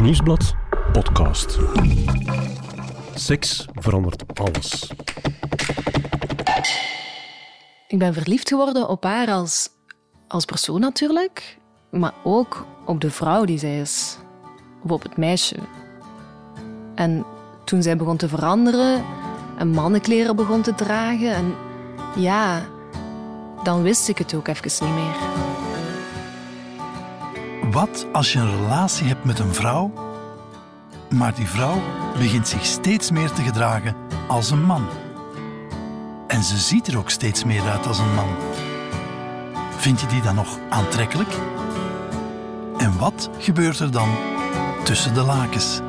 Nieuwsblad podcast. Seks verandert alles. Ik ben verliefd geworden op haar als, als persoon natuurlijk, maar ook op de vrouw die zij is. Of op het meisje. En toen zij begon te veranderen en mannenkleren begon te dragen en ja, dan wist ik het ook even niet meer. Wat als je een relatie hebt met een vrouw, maar die vrouw begint zich steeds meer te gedragen als een man? En ze ziet er ook steeds meer uit als een man. Vind je die dan nog aantrekkelijk? En wat gebeurt er dan tussen de lakens?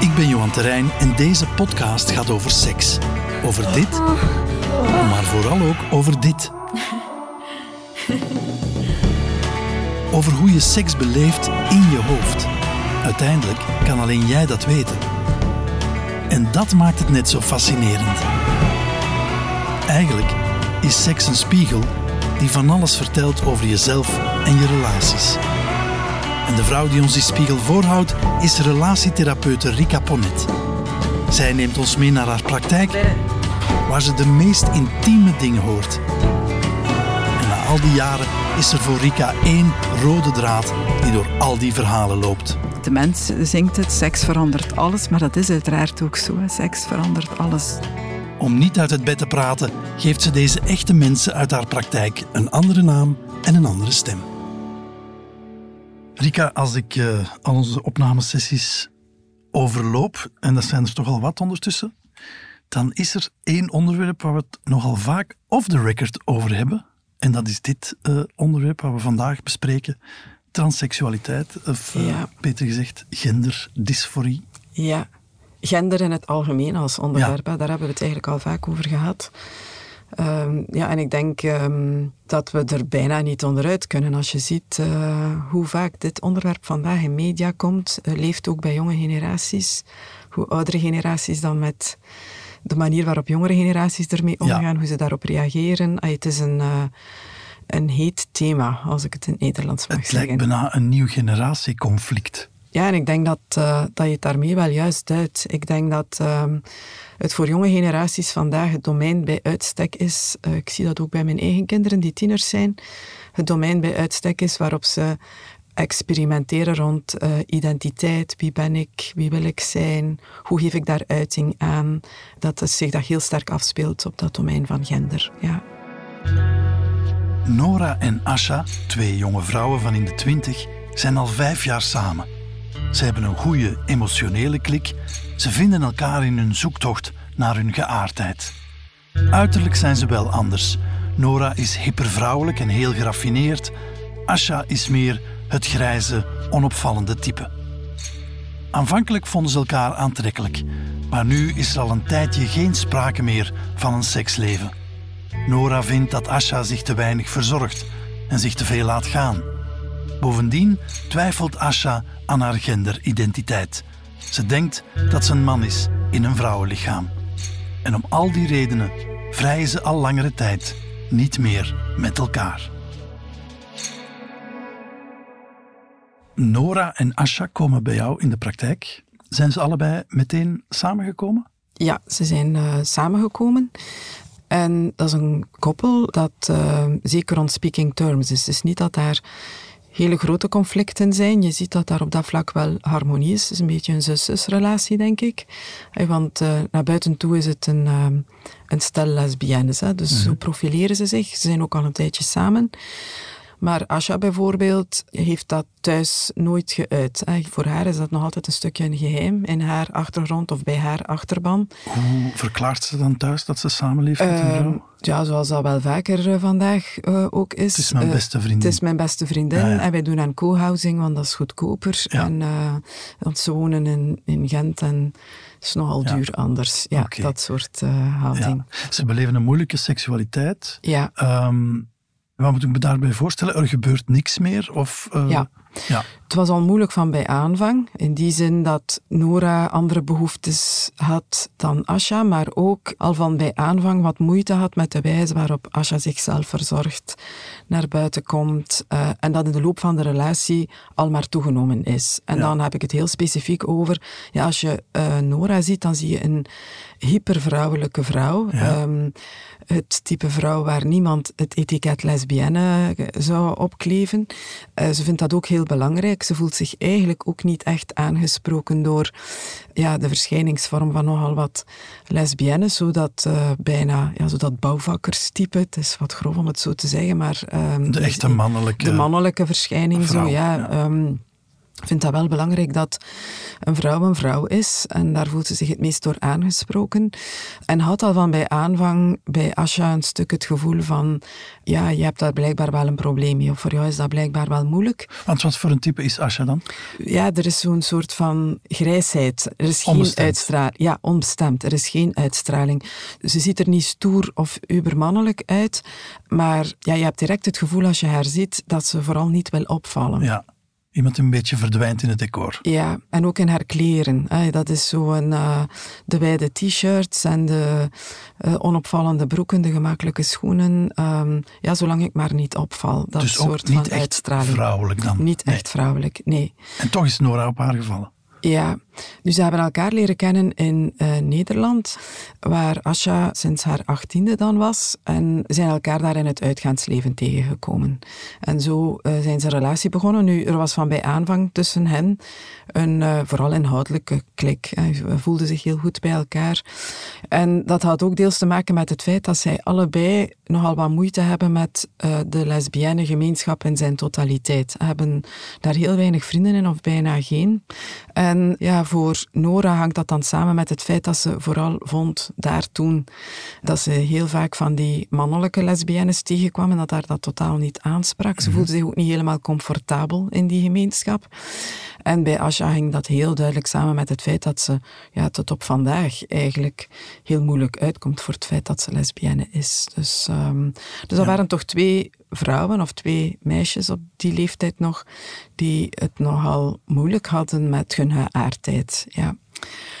Ik ben Johan Terrein en deze podcast gaat over seks. Over dit, maar vooral ook over dit. Over hoe je seks beleeft in je hoofd. Uiteindelijk kan alleen jij dat weten. En dat maakt het net zo fascinerend. Eigenlijk is seks een spiegel die van alles vertelt over jezelf en je relaties. En de vrouw die ons die spiegel voorhoudt is relatietherapeute Rika Ponnet. Zij neemt ons mee naar haar praktijk, waar ze de meest intieme dingen hoort. En na al die jaren is er voor Rika één rode draad die door al die verhalen loopt. De mens zingt het, seks verandert alles, maar dat is uiteraard ook zo. hè. Seks verandert alles. Om niet uit het bed te praten, geeft ze deze echte mensen uit haar praktijk een andere naam en een andere stem. Rika, als ik eh, al onze opnamesessies overloop, en dat zijn er toch al wat ondertussen, dan is er één onderwerp waar we het nogal vaak off the record over hebben. En dat is dit eh, onderwerp waar we vandaag bespreken. Transseksualiteit, of eh, Ja. beter gezegd genderdysforie. Ja, gender in het algemeen als onderwerp, daar hebben we het eigenlijk al vaak over gehad. Ehm, ja, en ik denk ehm, dat we er bijna niet onderuit kunnen. Als je ziet eh, hoe vaak dit onderwerp vandaag in media komt, leeft ook bij jonge generaties. Hoe oudere generaties dan met de manier waarop jongere generaties ermee omgaan, hoe ze daarop reageren. Het is een, eh, een heet thema, als ik het in het Nederlands mag Het zeggen. lijkt bijna een nieuw generatieconflict. Ja, en ik denk dat, eh, dat je het daarmee wel juist duidt. Ik denk dat ehm, het voor jonge generaties vandaag het domein bij uitstek is. eh, ik zie dat ook bij mijn eigen kinderen die tieners zijn. Het domein bij uitstek is waarop ze experimenteren rond eh, identiteit. Wie ben ik? Wie wil ik zijn? Hoe geef ik daar uiting aan? Dat het zich dat heel sterk afspeelt op dat domein van gender. Ja. Nora en Asha, twee jonge vrouwen van in de twintig, zijn al vijf jaar samen. Ze hebben een goede emotionele klik. Ze vinden elkaar in hun zoektocht naar hun geaardheid. Uiterlijk zijn ze wel anders. Nora is hypervrouwelijk en heel geraffineerd. Asha is meer het grijze, onopvallende type. Aanvankelijk vonden ze elkaar aantrekkelijk, maar nu is er al een tijdje geen sprake meer van een seksleven. Nora vindt dat Asha zich te weinig verzorgt en zich te veel laat gaan. Bovendien twijfelt Asha aan haar genderidentiteit. Ze denkt dat ze een man is in een vrouwenlichaam. En om al die redenen vrijen ze al langere tijd niet meer met elkaar. Nora en Asha komen bij jou in de praktijk. Zijn ze allebei meteen samengekomen? Ja, ze zijn eh, samengekomen. En dat is een koppel dat eh, zeker on speaking terms is. Dus niet dat daar hele grote conflicten zijn. Je ziet dat daar op dat vlak wel harmonie is. Het is een beetje een zus-zus-relatie, denk ik. Eh, Want eh, naar buiten toe is het een, een stel lesbiennes. Hè? Dus zo profileren ze zich. Ze zijn ook al een tijdje samen. Maar Asha bijvoorbeeld heeft dat thuis nooit geuit. Voor haar is dat nog altijd een stukje een geheim in haar achtergrond of bij haar achterban. Hoe verklaart ze dan thuis dat ze samenleeft met een Ehm, vrouw? ja, zoals dat wel vaker eh, vandaag eh, ook is. Het is mijn Eh, beste vriendin. Het is mijn beste vriendin. Ja, ja. En wij doen aan co-housing, want dat is goedkoper. Ja. En, want ze wonen in, in Gent en het is nogal duur anders. Ja, dat soort houding. Ze beleven een moeilijke seksualiteit. Ja. Wat moet ik me daarbij voorstellen? Er gebeurt niks meer? Of, eh. Ja. Het was al moeilijk van bij aanvang, in die zin dat Nora andere behoeftes had dan Asha, maar ook al van bij aanvang wat moeite had met de wijze waarop Asha zichzelf verzorgt, naar buiten komt uh, en dat in de loop van de relatie al maar toegenomen is. En Ja. dan heb ik het heel specifiek over, ja, als je eh, Nora ziet, dan zie je een hypervrouwelijke vrouw. Ja. Ehm, het type vrouw waar niemand het etiket lesbienne eh, zou opkleven. Eh, ze vindt dat ook heel belangrijk. Ze voelt zich eigenlijk ook niet echt aangesproken door ja, de verschijningsvorm van nogal wat lesbiennes, zodat eh, bijna, ja, zodat bouwvakkerstype, het is wat grof om het zo te zeggen, maar... ehm, De echte mannelijke... de mannelijke verschijning, vrouw, zo ja. ja. ehm, ik vind dat wel belangrijk dat een vrouw een vrouw is. En daar voelt ze zich het meest door aangesproken. En had al van bij aanvang bij Asha een stuk het gevoel van... Ja, je hebt daar blijkbaar wel een probleem mee. Of voor jou is dat blijkbaar wel moeilijk. Want wat voor een type is Asha dan? Ja, er is zo'n soort van grijsheid. Er is geen uitstraling. Ja, onbestemd. Er is geen uitstraling. Ze ziet er niet stoer of ubermannelijk uit. Maar ja, je hebt direct het gevoel als je haar ziet dat ze vooral niet wil opvallen. Ja. Iemand een beetje verdwijnt in het decor. Ja, en ook in haar kleren. Hè. Dat is zo een, eh, de wijde t-shirts en de eh, onopvallende broeken, de gemakkelijke schoenen. Ehm, ja, zolang ik maar niet opval. Dat dus ook soort niet van echt uitstraling. vrouwelijk dan. Niet Nee. echt vrouwelijk, nee. En toch is Nora op haar gevallen. Ja, dus ze hebben elkaar leren kennen in eh, Nederland, waar Asha sinds haar achttiende dan was. En zijn elkaar daar in het uitgaansleven tegengekomen. En zo eh, zijn ze een relatie begonnen. Nu, er was van bij aanvang tussen hen een eh, vooral inhoudelijke klik. Ze voelden zich heel goed bij elkaar. En dat had ook deels te maken met het feit dat zij allebei nogal wat moeite hebben met de lesbienne gemeenschap in zijn totaliteit. Ze hebben daar heel weinig vrienden in, of bijna geen. En ja, voor Nora hangt dat dan samen met het feit dat ze vooral vond daar toen dat ze heel vaak van die mannelijke lesbiennes tegenkwam en dat haar dat totaal niet aansprak. Ze voelde zich ook niet helemaal comfortabel in die gemeenschap. En bij Asha ging dat heel duidelijk samen met het feit dat ze ja, tot op vandaag eigenlijk heel moeilijk uitkomt voor het feit dat ze lesbienne is. Dus, ehm, dus dat waren toch twee vrouwen of twee meisjes op die leeftijd nog die het nogal moeilijk hadden met hun geaardheid. Ja.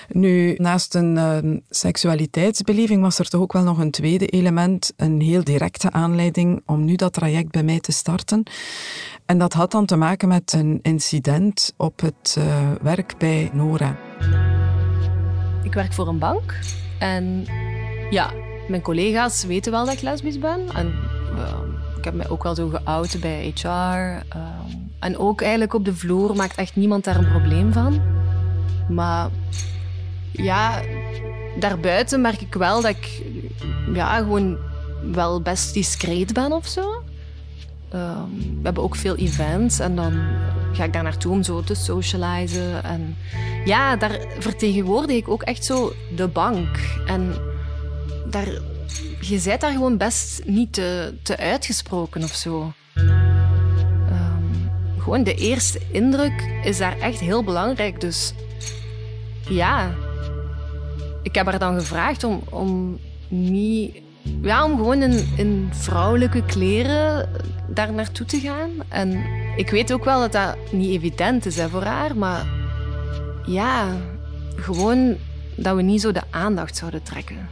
Nu, naast een ehm, seksualiteitsbeleving was er toch ook wel nog een tweede element, een heel directe aanleiding om nu dat traject bij mij te starten. En dat had dan te maken met een incident op het eh, werk bij Nora. Ik werk voor een bank en ja, mijn collega's weten wel dat ik lesbisch ben. En eh, ik heb mij ook wel zo geout bij HR. eh, en ook eigenlijk op de vloer maakt echt niemand daar een probleem van. Maar ja, daarbuiten merk ik wel dat ik ja, gewoon wel best discreet ben of zo. Ehm, we hebben ook veel events en dan ga ik daar naartoe om zo te socializen. En ja, daar vertegenwoordig ik ook echt zo de bank. En daar, je bent daar gewoon best niet te, te uitgesproken of zo. Ehm, gewoon de eerste indruk is daar echt heel belangrijk. Dus ja, ik heb haar dan gevraagd om, om niet. Ja, om gewoon in, vrouwelijke kleren daar naartoe te gaan. En ik weet ook wel dat dat niet evident is voor haar, maar ja, gewoon dat we niet zo de aandacht zouden trekken.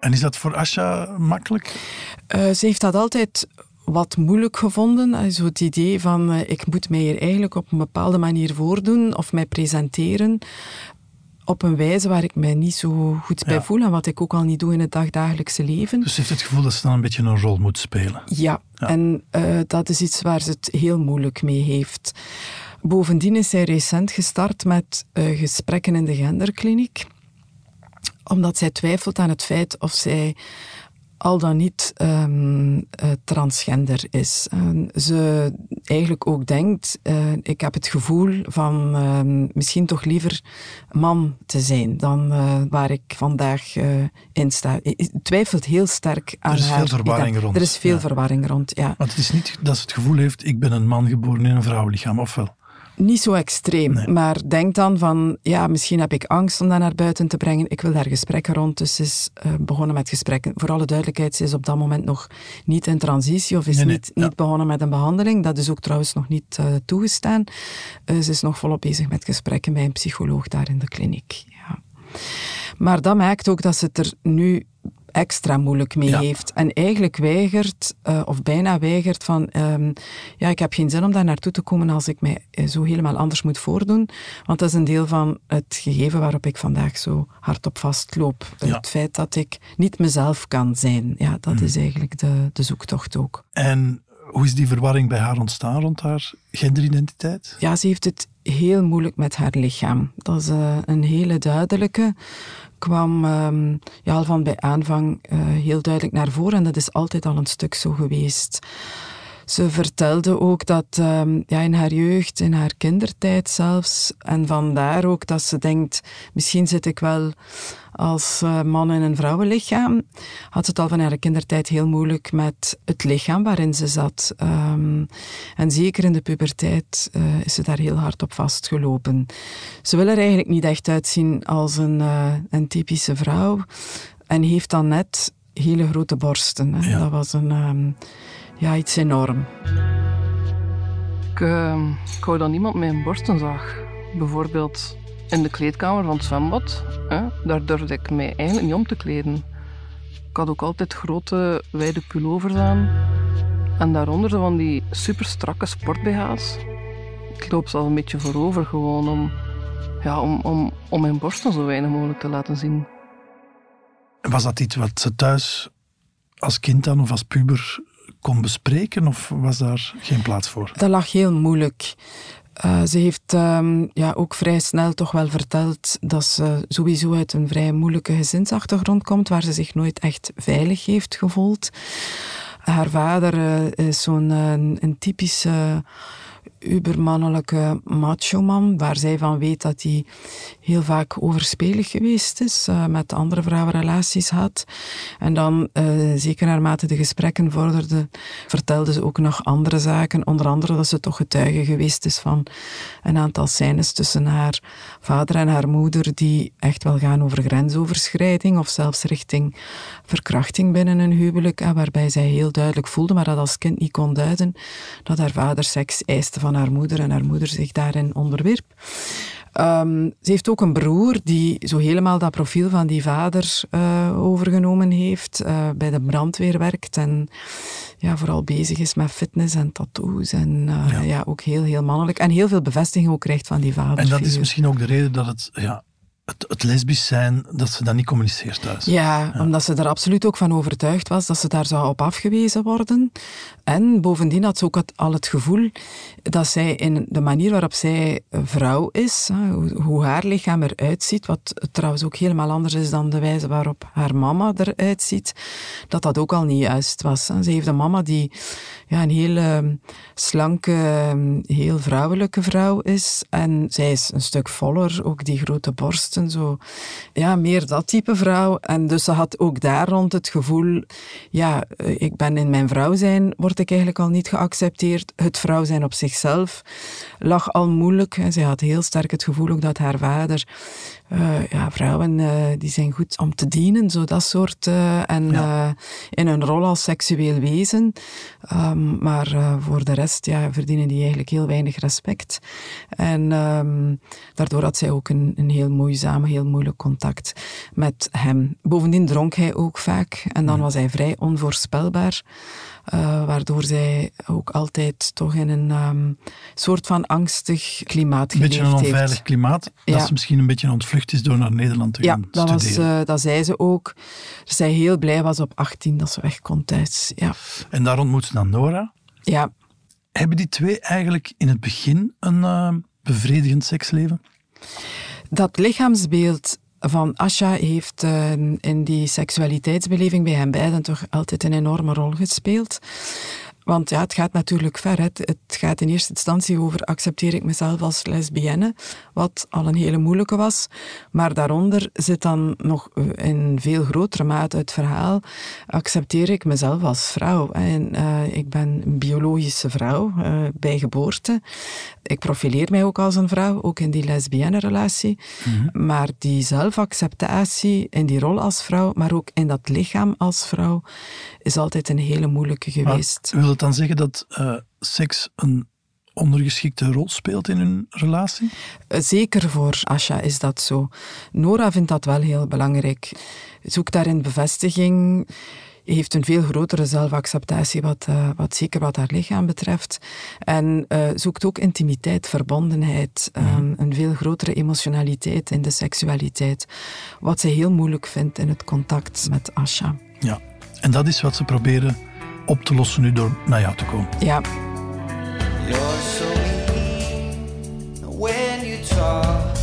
En is dat voor Asha makkelijk? Eh, ze heeft dat altijd wat moeilijk gevonden. Zo het idee van eh, ik moet mij hier eigenlijk op een bepaalde manier voordoen of mij presenteren op een wijze waar ik mij niet zo goed bij Ja. voel en wat ik ook al niet doe in het dagdagelijkse leven. Dus ze heeft het gevoel dat ze dan een beetje een rol moet spelen. Ja, Ja. en eh, dat is iets waar ze het heel moeilijk mee heeft. Bovendien is zij recent gestart met gesprekken in de genderkliniek, omdat zij twijfelt aan het feit of zij al dan niet ehm, eh, transgender is. En ze eigenlijk ook denkt, eh, ik heb het gevoel van ehm, misschien toch liever man te zijn dan eh, waar ik vandaag eh, in sta. Ze twijfelt heel sterk aan is veel haar verwarring rond, Er is veel ja. verwarring rond, ja. Want het is niet dat ze het gevoel heeft, ik ben een man geboren in een vrouwlichaam, of wel? Niet zo extreem, maar denk dan van, ja, misschien heb ik angst om dat naar buiten te brengen. Ik wil daar gesprekken rond. Dus ze is uh, begonnen met gesprekken. Voor alle duidelijkheid, ze is op dat moment nog niet in transitie of is niet, niet begonnen met een behandeling. Dat is ook trouwens nog niet uh, toegestaan. Uh, ze is nog volop bezig met gesprekken bij een psycholoog daar in de kliniek. Ja. Maar dat maakt ook dat ze het er nu extra moeilijk mee heeft. En eigenlijk weigert, uh, of bijna weigert van, um, ja, ik heb geen zin om daar naartoe te komen als ik mij eh, zo helemaal anders moet voordoen. Want dat is een deel van het gegeven waarop ik vandaag zo hard op vastloop. Het feit dat ik niet mezelf kan zijn. Ja, dat mhm. is eigenlijk de, de zoektocht ook. En hoe is die verwarring bij haar ontstaan rond haar genderidentiteit? Ja, ze heeft het heel moeilijk met haar lichaam. Dat is uh, een hele duidelijke kwam um, ja, al van bij aanvang uh, heel duidelijk naar voren en dat is altijd al een stuk zo geweest. Ze vertelde ook dat um, ja, in haar jeugd, in haar kindertijd zelfs, en vandaar ook dat ze denkt, misschien zit ik wel als uh, man in een vrouwenlichaam, had ze het al van haar kindertijd heel moeilijk met het lichaam waarin ze zat. Um, en zeker in de puberteit uh, is ze daar heel hard op vastgelopen. Ze wil er eigenlijk niet echt uitzien als een, uh, een typische vrouw en heeft dan net hele grote borsten. Hè. Ja. Dat was een... Um, ja, iets enorm. Ik, uh, ik hou dat niemand met een borsten zag. Bijvoorbeeld in de kleedkamer van het zwembad. Hè, daar durfde ik mij eigenlijk niet om te kleden. Ik had ook altijd grote, wijde pullovers aan. En daaronder zo van die super strakke sport-BH's. Ik loop ze al een beetje voorover gewoon om, ja, om, om, om mijn borsten zo weinig mogelijk te laten zien. Was dat iets wat ze thuis als kind dan of als puber kon bespreken of was daar geen plaats voor? Dat lag heel moeilijk. Uh, ze heeft um, ja, ook vrij snel toch wel verteld dat ze sowieso uit een vrij moeilijke gezinsachtergrond komt, waar ze zich nooit echt veilig heeft gevoeld. Haar vader uh, is zo'n uh, een typische ubermannelijke macho-man, waar zij van weet dat hij heel vaak overspelig geweest is, uh, met andere vrouwenrelaties had. En dan, uh, zeker naarmate de gesprekken vorderden, vertelde ze ook nog andere zaken. Onder andere dat ze toch getuige geweest is van een aantal scènes tussen haar vader en haar moeder, die echt wel gaan over grensoverschrijding of zelfs richting verkrachting binnen een huwelijk, waarbij zij heel duidelijk voelde, maar dat als kind niet kon duiden, dat haar vader seks eiste van haar moeder en haar moeder zich daarin onderwierp. Um, ze heeft ook een broer die zo helemaal dat profiel van die vader uh, overgenomen heeft, uh, bij de brandweer werkt en ja, vooral bezig is met fitness en tattoos en uh, ja. ja. ook heel, heel mannelijk. En heel veel bevestiging ook krijgt van die vader. En dat is misschien ook de reden dat het ja, het, het lesbisch zijn, dat ze dat niet communiceert thuis. Ja, omdat ze er absoluut ook van overtuigd was dat ze daar zou op afgewezen worden. En bovendien had ze ook al het gevoel dat zij in de manier waarop zij vrouw is, hoe haar lichaam eruit ziet, wat trouwens ook helemaal anders is dan de wijze waarop haar mama eruit ziet, dat dat ook al niet juist was. Ze heeft een mama die ja, een hele slanke, heel vrouwelijke vrouw is. En zij is een stuk voller, ook die grote zo. Ja, meer dat type vrouw. En dus ze had ook daar rond het gevoel, ja, ik ben in mijn vrouw zijn, word ik eigenlijk al niet geaccepteerd. Het vrouw zijn op zichzelf lag al moeilijk. Zij had heel sterk het gevoel ook dat haar vader uh, ja, vrouwen uh, die zijn goed om te dienen, zo dat soort. Uh, en ja. in een rol als seksueel wezen. Um, maar voor de rest ja, verdienen die eigenlijk heel weinig respect. En um, daardoor had zij ook een, een heel moeizaam, heel moeilijk contact met hem. Bovendien dronk hij ook vaak en dan was hij vrij onvoorspelbaar. Waardoor zij ook altijd toch in een um, soort van angstig klimaat geleefd heeft. Een beetje een onveilig klimaat, ja. dat ze misschien een beetje ontvlucht is door naar Nederland te ja, gaan dat studeren. Was, uh, dat zei ze ook. Dat zij heel blij was op 18 dat ze weg kon thuis. Ja. En daar ontmoet ze dan Nora. Ja. Hebben die twee eigenlijk in het begin een uh, bevredigend seksleven? Dat lichaamsbeeld van Asha heeft uh, in die seksualiteitsbeleving bij hen beiden toch altijd een enorme rol gespeeld. Want ja, het gaat natuurlijk ver. Het, het gaat in eerste instantie over accepteer ik mezelf als lesbienne, wat al een hele moeilijke was. Maar daaronder zit dan nog in veel grotere mate het verhaal, accepteer ik mezelf als vrouw. En, uh, ik ben een biologische vrouw uh, bij geboorte. Ik profileer mij ook als een vrouw, ook in die lesbienne relatie. Mm -hmm. Maar die zelfacceptatie in die rol als vrouw, maar ook in dat lichaam als vrouw, is altijd een hele moeilijke geweest. Maar dan zeggen dat uh, seks een ondergeschikte rol speelt in hun relatie? Zeker voor Asha is dat zo. Nora vindt dat wel heel belangrijk. Zoekt daarin bevestiging heeft een veel grotere zelfacceptatie, wat, uh, wat zeker wat haar lichaam betreft. En uh, zoekt ook intimiteit, verbondenheid, um, een veel grotere emotionaliteit in de seksualiteit. Wat ze heel moeilijk vindt in het contact met Asha. Ja, en dat is wat ze proberen op te lossen nu door naar jou te komen. Ja. You're so when you talk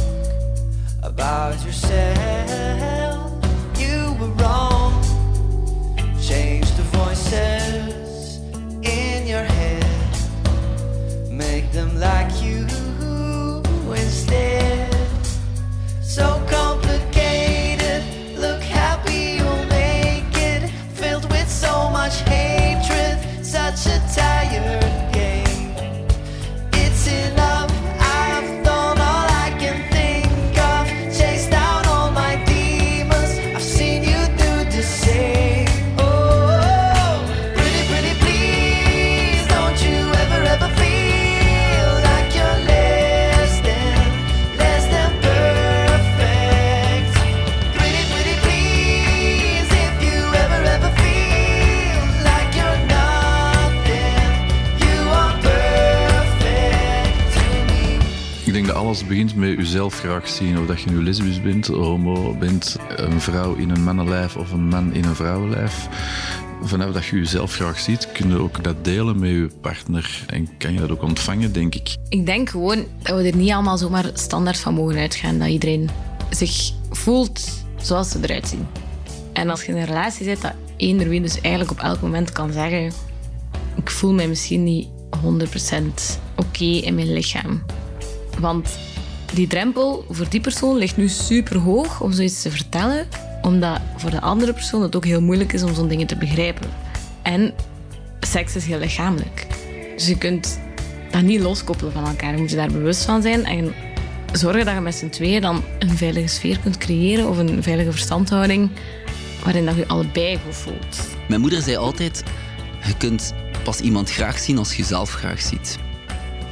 about yourself, begint met jezelf graag zien. Of dat je nu lesbisch bent, homo bent, een vrouw in een mannenlijf of een man in een vrouwenlijf. Vanaf dat je jezelf graag ziet, kun je ook dat delen met je partner. En kan je dat ook ontvangen, denk ik. Ik denk gewoon dat we er niet allemaal zomaar standaard van mogen uitgaan. Dat iedereen zich voelt zoals ze eruit zien. En als je in een relatie zit, dat eender wie dus eigenlijk op elk moment kan zeggen... Ik voel mij misschien niet 100% oké in mijn lichaam. Want die drempel voor die persoon ligt nu super hoog om zoiets te vertellen, omdat voor de andere persoon het ook heel moeilijk is om zo'n dingen te begrijpen. En seks is heel lichamelijk. Dus je kunt dat niet loskoppelen van elkaar. Je moet je daar bewust van zijn en zorgen dat je met z'n tweeën dan een veilige sfeer kunt creëren of een veilige verstandhouding waarin dat je allebei goed voelt. Mijn moeder zei altijd: je kunt pas iemand graag zien als je jezelf graag ziet.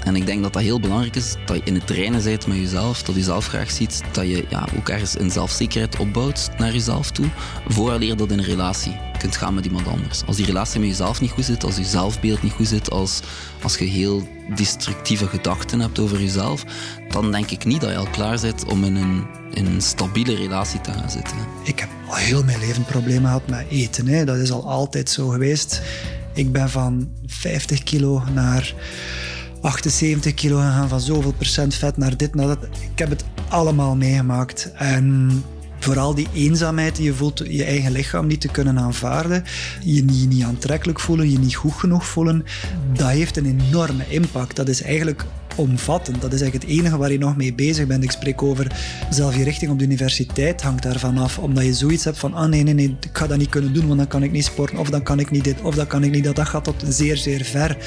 En ik denk dat dat heel belangrijk is, dat je in het trainen bent met jezelf, dat je jezelf graag ziet, dat je ja, ook ergens een zelfzekerheid opbouwt naar jezelf toe, vooraleer dat in een relatie kunt gaan met iemand anders. Als die relatie met jezelf niet goed zit, als je zelfbeeld niet goed zit, als, als je heel destructieve gedachten hebt over jezelf, dan denk ik niet dat je al klaar bent om in een, in een stabiele relatie te gaan zitten. Ik heb al heel mijn leven problemen gehad met eten. Hè. Dat is al altijd zo geweest. Ik ben van 50 kilo naar 78 kilo gegaan, van zoveel procent vet naar dit, naar dat. Ik heb het allemaal meegemaakt. En vooral die eenzaamheid die je voelt, je eigen lichaam niet te kunnen aanvaarden, je niet, niet aantrekkelijk voelen, je niet goed genoeg voelen, dat heeft een enorme impact. Dat is eigenlijk omvattend. Dat is eigenlijk het enige waar je nog mee bezig bent. Ik spreek over zelf je richting op de universiteit hangt daarvan af. Omdat je zoiets hebt van, ah nee, nee, nee, ik ga dat niet kunnen doen, want dan kan ik niet sporten, of dan kan ik niet dit, of dan kan ik niet dat. Dat gaat tot zeer, zeer ver.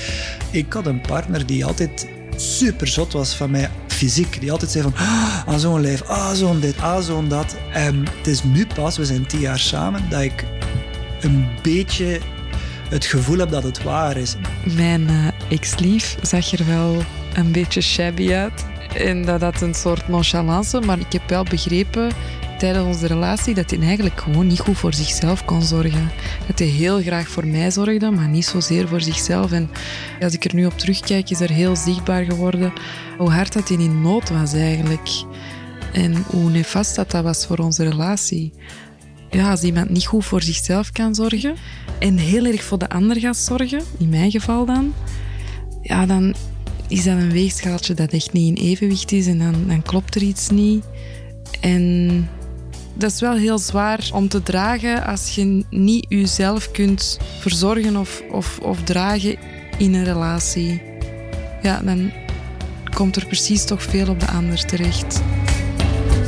Ik had een partner die altijd super zot was van mij fysiek. Die altijd zei van, ah, zo'n lijf, ah, zo'n dit, ah, zo'n dat. En het is nu pas, we zijn tien jaar samen, dat ik een beetje het gevoel heb dat het waar is. Mijn uh, ex-lief zag er wel een beetje shabby uit. En dat had een soort nonchalance, maar ik heb wel begrepen tijdens onze relatie dat hij eigenlijk gewoon niet goed voor zichzelf kon zorgen. Dat hij heel graag voor mij zorgde, maar niet zozeer voor zichzelf. En als ik er nu op terugkijk, is er heel zichtbaar geworden hoe hard dat hij in nood was eigenlijk. En hoe nefast dat, dat was voor onze relatie. Ja, als iemand niet goed voor zichzelf kan zorgen en heel erg voor de ander gaat zorgen, in mijn geval dan, ja, dan is dat een weegschaaltje dat echt niet in evenwicht is en dan, dan klopt er iets niet. En dat is wel heel zwaar om te dragen als je niet jezelf kunt verzorgen of, of, of dragen in een relatie, ja, dan komt er precies toch veel op de ander terecht.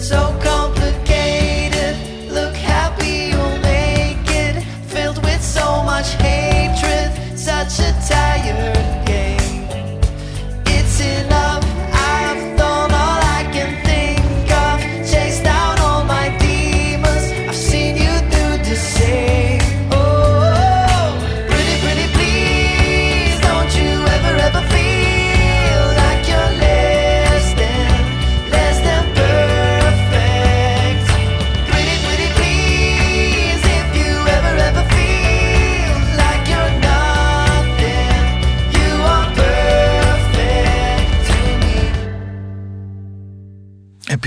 So complicated. Look happy, make it. Filled with so much hatred. Such a tired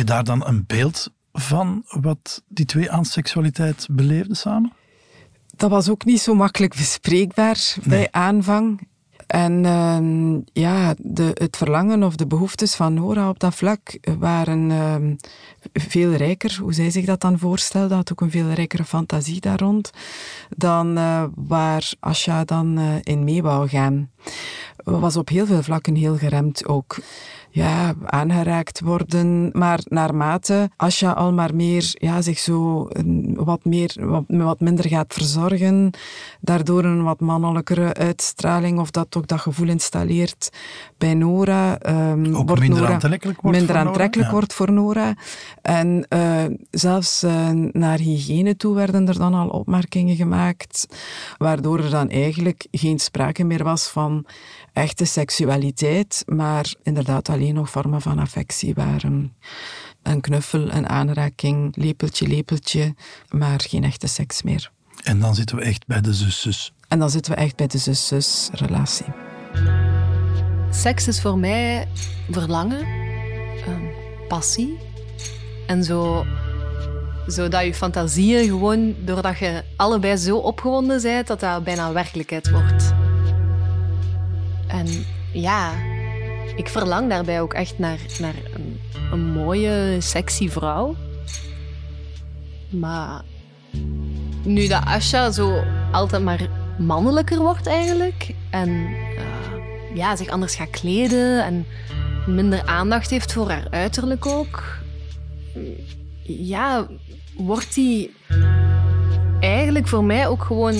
daar dan een beeld van wat die twee aan seksualiteit beleefden samen? Dat was ook niet zo makkelijk bespreekbaar bij aanvang. En ehm, ja, de, het verlangen of de behoeftes van Nora op dat vlak waren ehm, veel rijker, hoe zij zich dat dan voorstelde, had ook een veel rijkere fantasie daar rond, dan eh, waar Asha dan eh, in mee wou gaan. Was op heel veel vlakken heel geremd ook. Ja, aangeraakt worden, maar naarmate Asha al maar meer ja, zich zo wat, meer, wat, wat minder gaat verzorgen, daardoor een wat mannelijkere uitstraling of dat ook dat gevoel installeert bij Nora. ehm, Ook wordt minder Nora aantrekkelijk wordt minder voor aantrekkelijk wordt voor Nora. En eh, zelfs eh, naar hygiëne toe werden er dan al opmerkingen gemaakt, waardoor er dan eigenlijk geen sprake meer was van echte seksualiteit, maar inderdaad alleen nog vormen van affectie waren. Een knuffel, een aanraking, lepeltje, lepeltje, maar geen echte seks meer. En dan zitten we echt bij de zus-zus. En dan zitten we echt bij de zus-zus relatie. Seks is voor mij verlangen, ehm, passie. En zo, zodat je fantasieën gewoon, doordat je allebei zo opgewonden bent, dat dat bijna werkelijkheid wordt. En ja, ik verlang daarbij ook echt naar, naar een, mooie, sexy vrouw. Maar nu dat Asha zo altijd maar mannelijker wordt eigenlijk en eh, ja, zich anders gaat kleden en minder aandacht heeft voor haar uiterlijk ook, ja, wordt die eigenlijk voor mij ook gewoon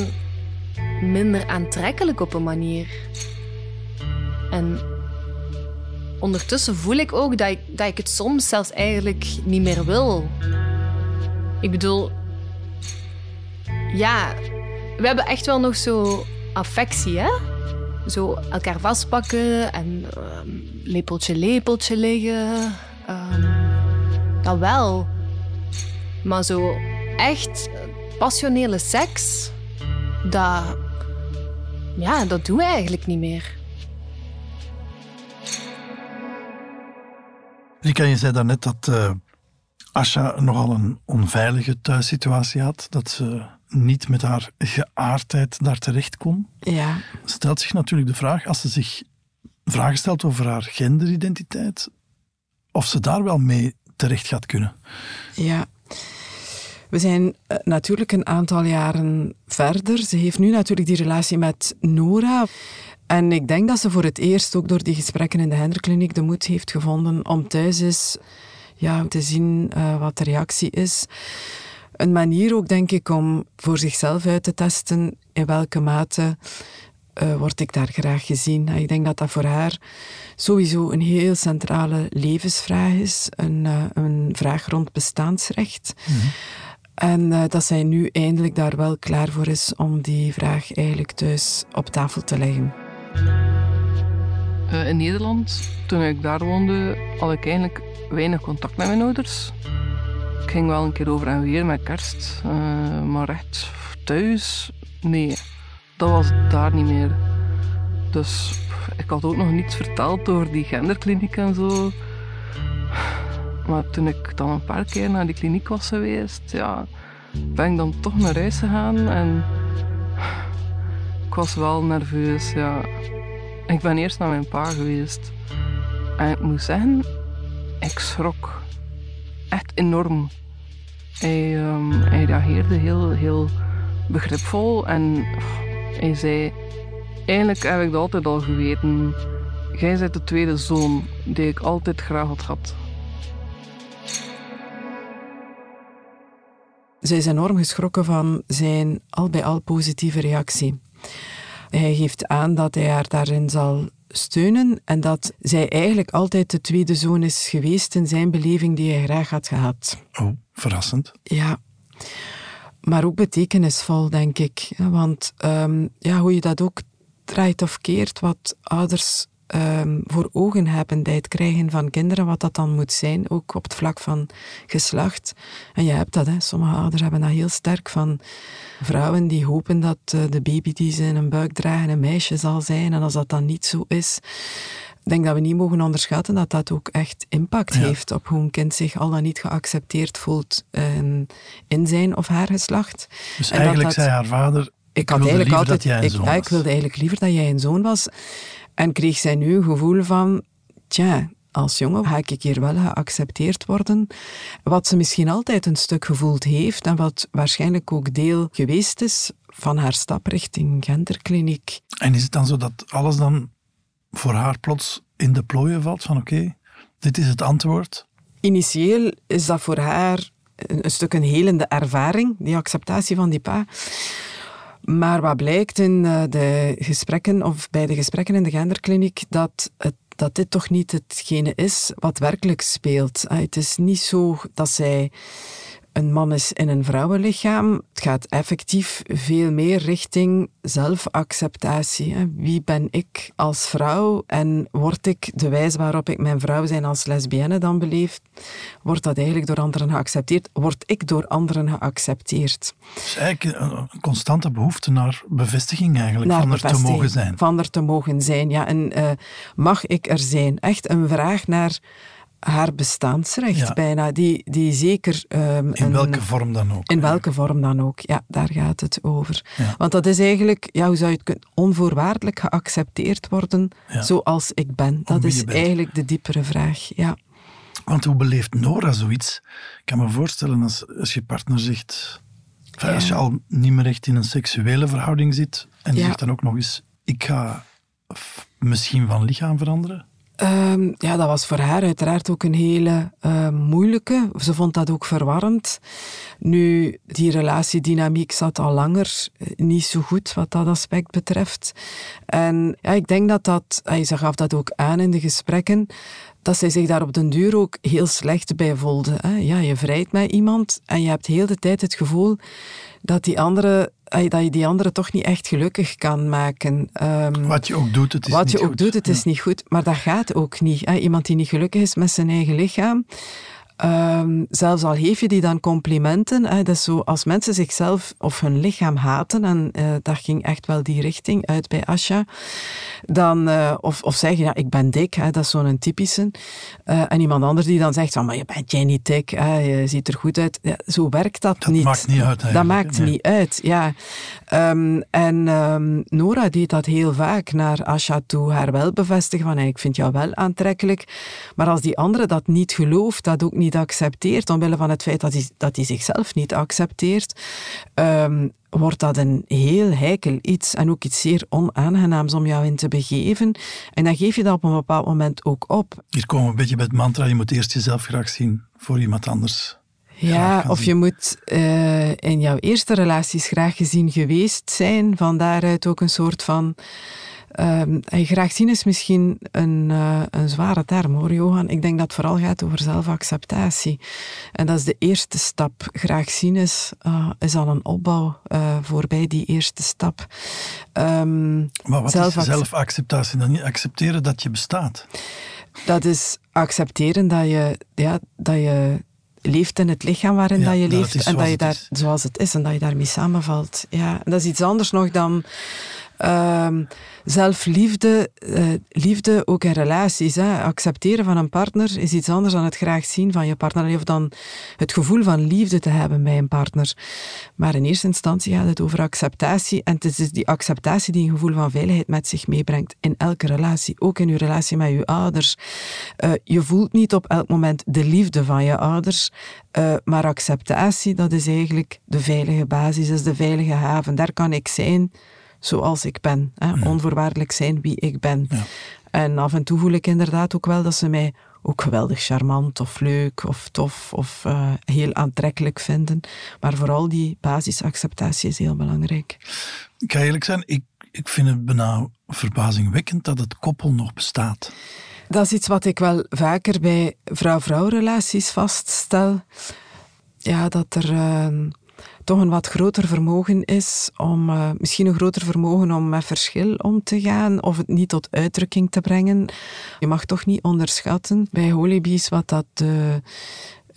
minder aantrekkelijk op een manier. En ondertussen voel ik ook dat ik, dat ik het soms zelfs eigenlijk niet meer wil. Ik bedoel, ja, we hebben echt wel nog zo affectie, hè? Zo elkaar vastpakken en ehm, lepeltje, lepeltje liggen. ehm, dat wel. Maar zo echt passionele seks, dat, ja, dat doen we eigenlijk niet meer. Rika, je zei daarnet dat eh Asha nogal een onveilige thuissituatie had. Dat ze niet met haar geaardheid daar terecht kon. Ja, Stelt zich natuurlijk de vraag, als ze zich vragen stelt over haar genderidentiteit, of ze daar wel mee terecht gaat kunnen. Ja. We zijn eh, natuurlijk een aantal jaren verder. Ze heeft nu natuurlijk die relatie met Nora. En ik denk dat ze voor het eerst ook door die gesprekken in de Henderkliniek de moed heeft gevonden om thuis eens ja, te zien eh, wat de reactie is. Een manier ook, denk ik, om voor zichzelf uit te testen in welke mate eh, word ik daar graag gezien. Ik denk dat dat voor haar sowieso een heel centrale levensvraag is. Een, eh, een vraag rond bestaansrecht. En eh, dat zij nu eindelijk daar wel klaar voor is om die vraag eigenlijk thuis op tafel te leggen. Eh, in Nederland, toen ik daar woonde, had ik eigenlijk weinig contact met mijn ouders. Ik ging wel een keer over en weer met kerst, eh, maar echt thuis, nee, dat was daar niet meer. Dus ik had ook nog niets verteld over die genderkliniek en zo. Maar toen ik dan een paar keer naar die kliniek was geweest, ja, ben ik dan toch naar huis gegaan en ik was wel nerveus, ja. Ik ben eerst naar mijn pa geweest. En ik moet zeggen, ik schrok. Echt enorm. Hij, ehm, hij reageerde heel, heel begripvol en hij zei: Eigenlijk heb ik dat altijd al geweten. Jij bent de tweede zoon die ik altijd graag had gehad. Zij is enorm geschrokken van zijn al bij al positieve reactie. Hij geeft aan dat hij haar daarin zal steunen en dat zij eigenlijk altijd de tweede zoon is geweest in zijn beleving die hij graag had gehad. Oh, verrassend. Ja. Maar ook betekenisvol, denk ik. Want ehm, ja, hoe je dat ook draait of keert, wat ouders ehm, voor ogen hebben bij het krijgen van kinderen, wat dat dan moet zijn, ook op het vlak van geslacht. En je hebt dat, hè. sommige ouders hebben dat heel sterk van vrouwen die hopen dat eh, de baby die ze in een buik dragen een meisje zal zijn. En als dat dan niet zo is, ik denk dat we niet mogen onderschatten dat dat ook echt impact Ja. heeft op hoe een kind zich al dan niet geaccepteerd voelt eh, in zijn of haar geslacht. Dus En eigenlijk dat- zei haar vader, ik had eigenlijk altijd, dat jij een ik, zoon ik wilde eigenlijk liever dat jij een zoon was. En kreeg zij nu een gevoel van, tja, als jongen ga ik hier wel geaccepteerd worden. Wat ze misschien altijd een stuk gevoeld heeft en wat waarschijnlijk ook deel geweest is van haar stap richting genderkliniek. En is het dan zo dat alles dan voor haar plots in de plooien valt? Van oké, dit is het antwoord. Initieel is dat voor haar een, een stuk een helende ervaring, die acceptatie van die pa. Maar wat blijkt in eh, de gesprekken, of bij de gesprekken in de genderkliniek, dat, het, dat dit toch niet hetgene is wat werkelijk speelt. Ah, Het is niet zo dat zij een man is in een vrouwenlichaam. Het gaat effectief veel meer richting zelfacceptatie. hè. Wie ben ik als vrouw en word ik de wijze waarop ik mijn vrouw zijn als lesbienne dan beleefd, wordt dat eigenlijk door anderen geaccepteerd? Word ik door anderen geaccepteerd? Dus eigenlijk een, constante behoefte naar bevestiging eigenlijk, Naar van er te mogen zijn. Van er te mogen zijn, ja. En eh, mag ik er zijn? Echt een vraag naar haar bestaansrecht Ja. bijna, die, die zeker... ehm, In een- welke vorm dan ook. in welke vorm dan ook, ja, daar gaat het over. Ja. Want dat is eigenlijk, ja, hoe zou je het kunnen, onvoorwaardelijk geaccepteerd worden Ja. zoals ik ben. Dat is bent. eigenlijk de diepere vraag, ja. Want hoe beleeft Nora zoiets? Ik kan me voorstellen als, als je partner zegt... enfin, Als je al niet meer echt in een seksuele verhouding zit en je zegt dan ook nog eens... Ik ga misschien van lichaam veranderen. Ehm, ja, dat was voor haar uiteraard ook een hele eh, moeilijke. Ze vond dat ook verwarrend. Nu, die relatiedynamiek zat al langer eh, niet zo goed wat dat aspect betreft. En ja, ik denk dat dat, eh, ze gaf dat ook aan in de gesprekken, dat zij zich daar op den duur ook heel slecht bij voelde. Ja, je vrijt met iemand en je hebt heel de tijd het gevoel dat, die andere, eh, dat je die andere toch niet echt gelukkig kan maken. Ehm, Wat je ook doet, het is wat niet je ook goed. doet, het is niet goed. Maar dat gaat ook niet. Iemand die niet gelukkig is met zijn eigen lichaam. Ehm, zelfs al geef je die dan complimenten. Hè, dat is zo, als mensen zichzelf of hun lichaam haten, en eh, dat ging echt wel die richting uit bij Asja, dan, eh, of, of zeggen, ja, ik ben dik, hè, dat is zo'n typische. Eh, en iemand anders die dan zegt, van, maar je bent jij niet dik, hè, je ziet er goed uit. Ja, zo werkt dat, Dat niet. maakt niet uit Dat maakt nee. niet uit, ja. Ehm, en ehm, Nora deed dat heel vaak naar Asha toe, haar wel bevestigen van, "Hey, ik vind jou wel aantrekkelijk. Maar als die andere dat niet gelooft, dat ook niet accepteert, omwille van het feit dat hij, dat hij zichzelf niet accepteert, ehm, wordt dat een heel heikel iets en ook iets zeer onaangenaams om jou in te begeven. En dan geef je dat op een bepaald moment ook op. Hier komen we een beetje bij het mantra, je moet eerst jezelf graag zien voor iemand anders. Ja, of je moet eh, in jouw eerste relaties graag gezien geweest zijn. Van daaruit ook een soort van. En graag zien is misschien een, eh, een zware term hoor, Johan. Ik denk dat het vooral gaat over zelfacceptatie. En dat is de eerste stap. Graag zien is, eh, is al een opbouw eh, voorbij die eerste stap. Ehm, Maar wat is zelfacce- zelfacceptatie? Dan niet accepteren dat je bestaat. dat is accepteren dat je, ja, dat je leeft in het lichaam waarin Ja, dat je leeft en dat je daar is. zoals het is en dat je daarmee samenvalt. Ja, en dat is iets anders nog dan ehm, zelfliefde, eh, liefde ook in relaties. Hè. Accepteren van een partner is iets anders dan het graag zien van je partner of dan het gevoel van liefde te hebben bij een partner. Maar in eerste instantie gaat het over acceptatie en het is dus die acceptatie die een gevoel van veiligheid met zich meebrengt in elke relatie, ook in je relatie met je ouders. Eh, je voelt niet op elk moment de liefde van je ouders, eh, maar acceptatie, dat is eigenlijk de veilige basis, is de veilige haven. Daar kan ik zijn zoals ik ben. Hè? Onvoorwaardelijk zijn wie ik ben. En af en toe voel ik inderdaad ook wel dat ze mij ook geweldig charmant of leuk of tof of eh, heel aantrekkelijk vinden. Maar vooral die basisacceptatie is heel belangrijk. Ik ga eerlijk zijn, ik, ik vind het bijna verbazingwekkend dat het koppel nog bestaat. Dat is iets wat ik wel vaker bij vrouw-vrouw relaties vaststel. Ja, dat er uh, toch een wat groter vermogen is om, uh, misschien een groter vermogen om met verschil om te gaan of het niet tot uitdrukking te brengen. Je mag toch niet onderschatten bij holibies wat dat de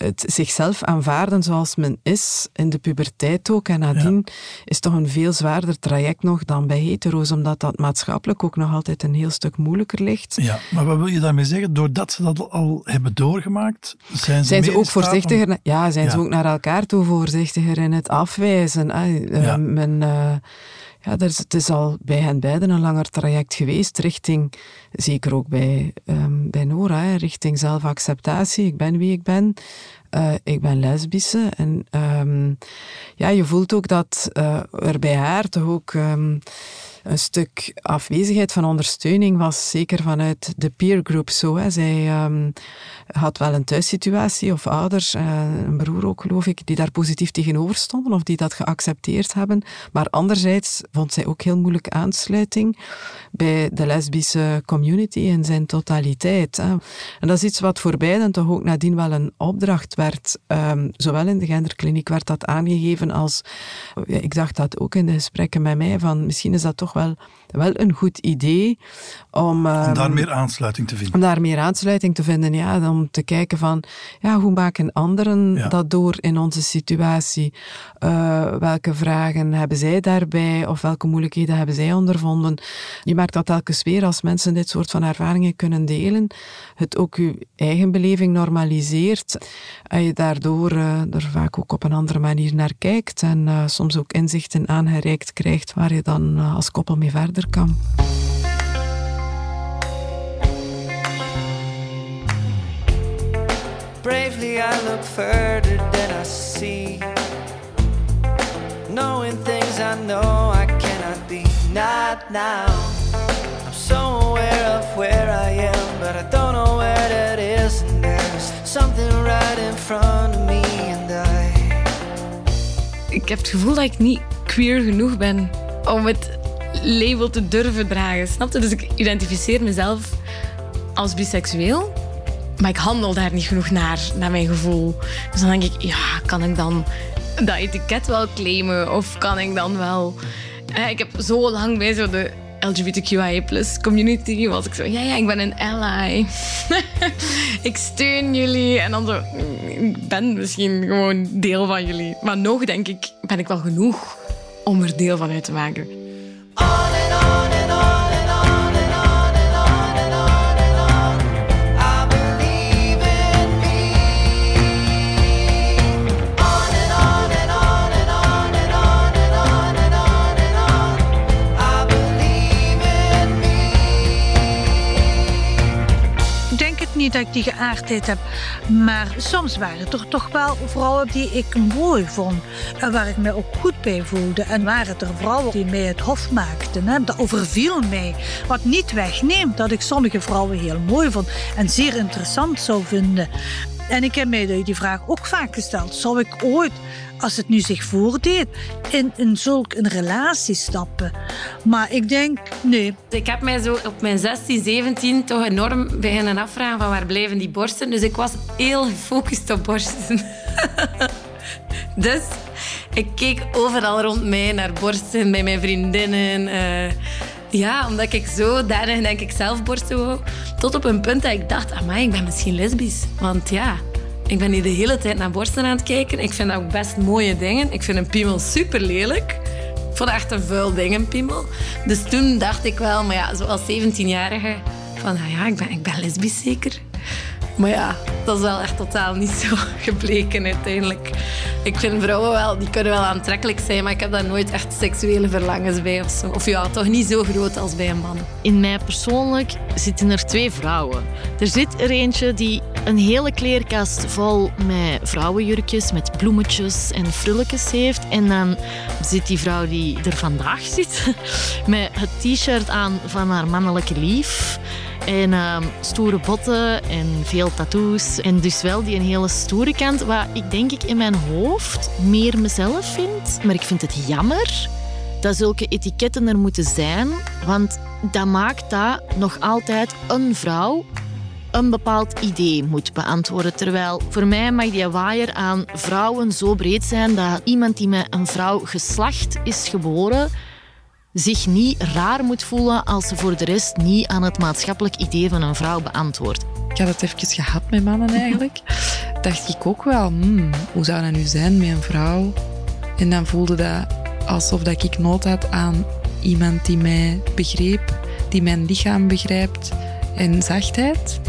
het zichzelf aanvaarden zoals men is, in de puberteit ook. En nadien is toch een veel zwaarder traject nog dan bij hetero's, omdat dat maatschappelijk ook nog altijd een heel stuk moeilijker ligt. Ja, maar wat wil je daarmee zeggen? Doordat ze dat al hebben doorgemaakt, zijn ze, zijn ze ook voorzichtiger? om- Ja, zijn ze ook naar elkaar toe voorzichtiger in het afwijzen. hè. Eh, Ja. men, eh, ja, is, het is al bij hen beiden een langer traject geweest, richting, zeker ook bij, ehm, bij Nora, richting zelfacceptatie. Ik ben wie ik ben. Eh, ik ben lesbische. En ehm, ja, je voelt ook dat eh, er bij haar toch ook ehm, een stuk afwezigheid van ondersteuning was, zeker vanuit de peergroup zo. Hè. Zij ehm, had wel een thuissituatie of ouders, eh, een broer ook geloof ik, die daar positief tegenover stonden of die dat geaccepteerd hebben. Maar anderzijds vond zij ook heel moeilijk aansluiting bij de lesbische community in zijn totaliteit. En dat is iets wat voor beiden toch ook nadien wel een opdracht werd. Ehm, zowel in de genderkliniek werd dat aangegeven als, ik dacht dat ook in de gesprekken met mij, van misschien is dat toch wel, wel een goed idee om... Om daar ehm, meer aansluiting te vinden. om daar meer aansluiting te vinden, ja, om te kijken van, ja, hoe maken anderen Ja. dat door in onze situatie? Eh, welke vragen hebben zij daarbij of welke moeilijkheden hebben zij ondervonden? Je merkt dat telkens weer als mensen dit soort van ervaringen kunnen delen, het ook je eigen beleving normaliseert en je daardoor eh, er vaak ook op een andere manier naar kijkt en eh, soms ook inzichten aangereikt krijgt waar je dan als koppel mee verder kan. Bravely I look further than I see. Knowing things I know I cannot be. Not now. I'm so aware of where I am, but I don't know where that is. And there's something right in front of me, and I. Ik heb het gevoel dat ik niet queer genoeg ben om het label te durven dragen. Snap je? Dus ik identificeer mezelf als biseksueel. Maar ik handel daar niet genoeg naar, naar mijn gevoel. Dus dan denk ik, ja, kan ik dan dat etiket wel claimen? Of kan ik dan wel... Eh, ik heb zo lang bij zo de LGBTQIA community was ik zo, ja, ja, ik ben een ally. ik steun jullie. En dan zo, ik ben misschien gewoon deel van jullie. Maar nog, denk ik, ben ik wel genoeg om er deel van uit te maken. Oh. Dat ik die geaardheid heb. Maar soms waren er toch wel vrouwen die ik mooi vond. En waar ik me ook goed bij voelde. En waren er vrouwen die mij het hof maakten. Hè. Dat overviel mij. Wat niet wegneemt dat ik sommige vrouwen heel mooi vond. En zeer interessant zou vinden. En ik heb mij die vraag ook vaak gesteld. Zou ik ooit, als het nu zich voordeed, in, in zulk een relatie stappen? Maar ik denk, nee. Ik heb mij zo op mijn 16, 17 toch enorm beginnen afvragen van waar blijven die borsten. Dus ik was heel gefocust op borsten. dus ik keek overal rond mij naar borsten, bij mijn vriendinnen. eh, ja, omdat ik zo daarin denk ik zelf borsten wou. Tot op een punt dat ik dacht, amai, ik ben misschien lesbisch. Want ja, ik ben hier de hele tijd naar borsten aan het kijken. Ik vind dat ook best mooie dingen. Ik vind een piemel super lelijk. Ik vond echt een vuil ding, een piemel. Dus toen dacht ik wel, maar ja, zoals 17-jarige, van ah ja, ik ben, ik ben lesbisch zeker. Maar ja, dat is wel echt totaal niet zo gebleken uiteindelijk. Ik vind vrouwen wel, die kunnen wel aantrekkelijk zijn, maar ik heb daar nooit echt seksuele verlangens bij of zo. Of ja, toch niet zo groot als bij een man. In mij persoonlijk zitten er twee vrouwen. Er zit er eentje die een hele kleerkast vol met vrouwenjurkjes, met bloemetjes en frulletjes heeft. En dan zit die vrouw die er vandaag zit met het t-shirt aan van haar mannelijke lief. En ehm, stoere botten en veel tattoos. En dus wel die een hele stoere kant, wat ik denk ik in mijn hoofd meer mezelf vind. Maar ik vind het jammer dat zulke etiketten er moeten zijn, want dat maakt dat nog altijd een vrouw een bepaald idee moet beantwoorden. Terwijl voor mij mag die waaier aan vrouwen zo breed zijn dat iemand die met een vrouw geslacht is geboren zich niet raar moet voelen als ze voor de rest niet aan het maatschappelijk idee van een vrouw beantwoordt. Ik had het even gehad met mannen eigenlijk. Dacht ik ook wel, hmm, hoe zou dat nu zijn met een vrouw? En dan voelde dat alsof dat ik nood had aan iemand die mij begreep, die mijn lichaam begrijpt en zachtheid.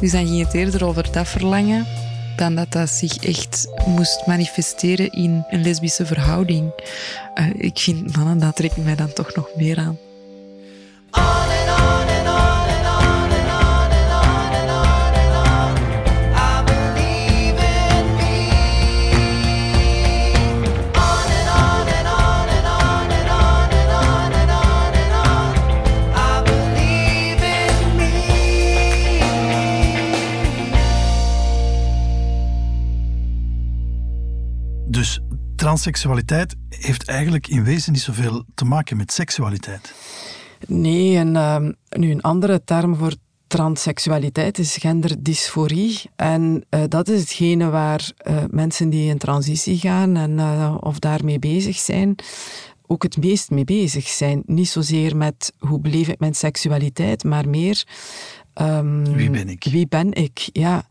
Dus dan ging het eerder over dat verlangen dan dat dat zich echt moest manifesteren in een lesbische verhouding. Uh, ik vind mannen, dat trekt mij dan toch nog meer aan. Transseksualiteit heeft eigenlijk in wezen niet zoveel te maken met seksualiteit. Nee, en ehm, nu een andere term voor transseksualiteit is genderdysforie. En eh, dat is hetgene waar eh, mensen die in transitie gaan en eh, of daarmee bezig zijn, ook het meest mee bezig zijn. Niet zozeer met hoe beleef ik mijn seksualiteit, maar meer Ehm, wie ben ik? Wie ben ik? Ja,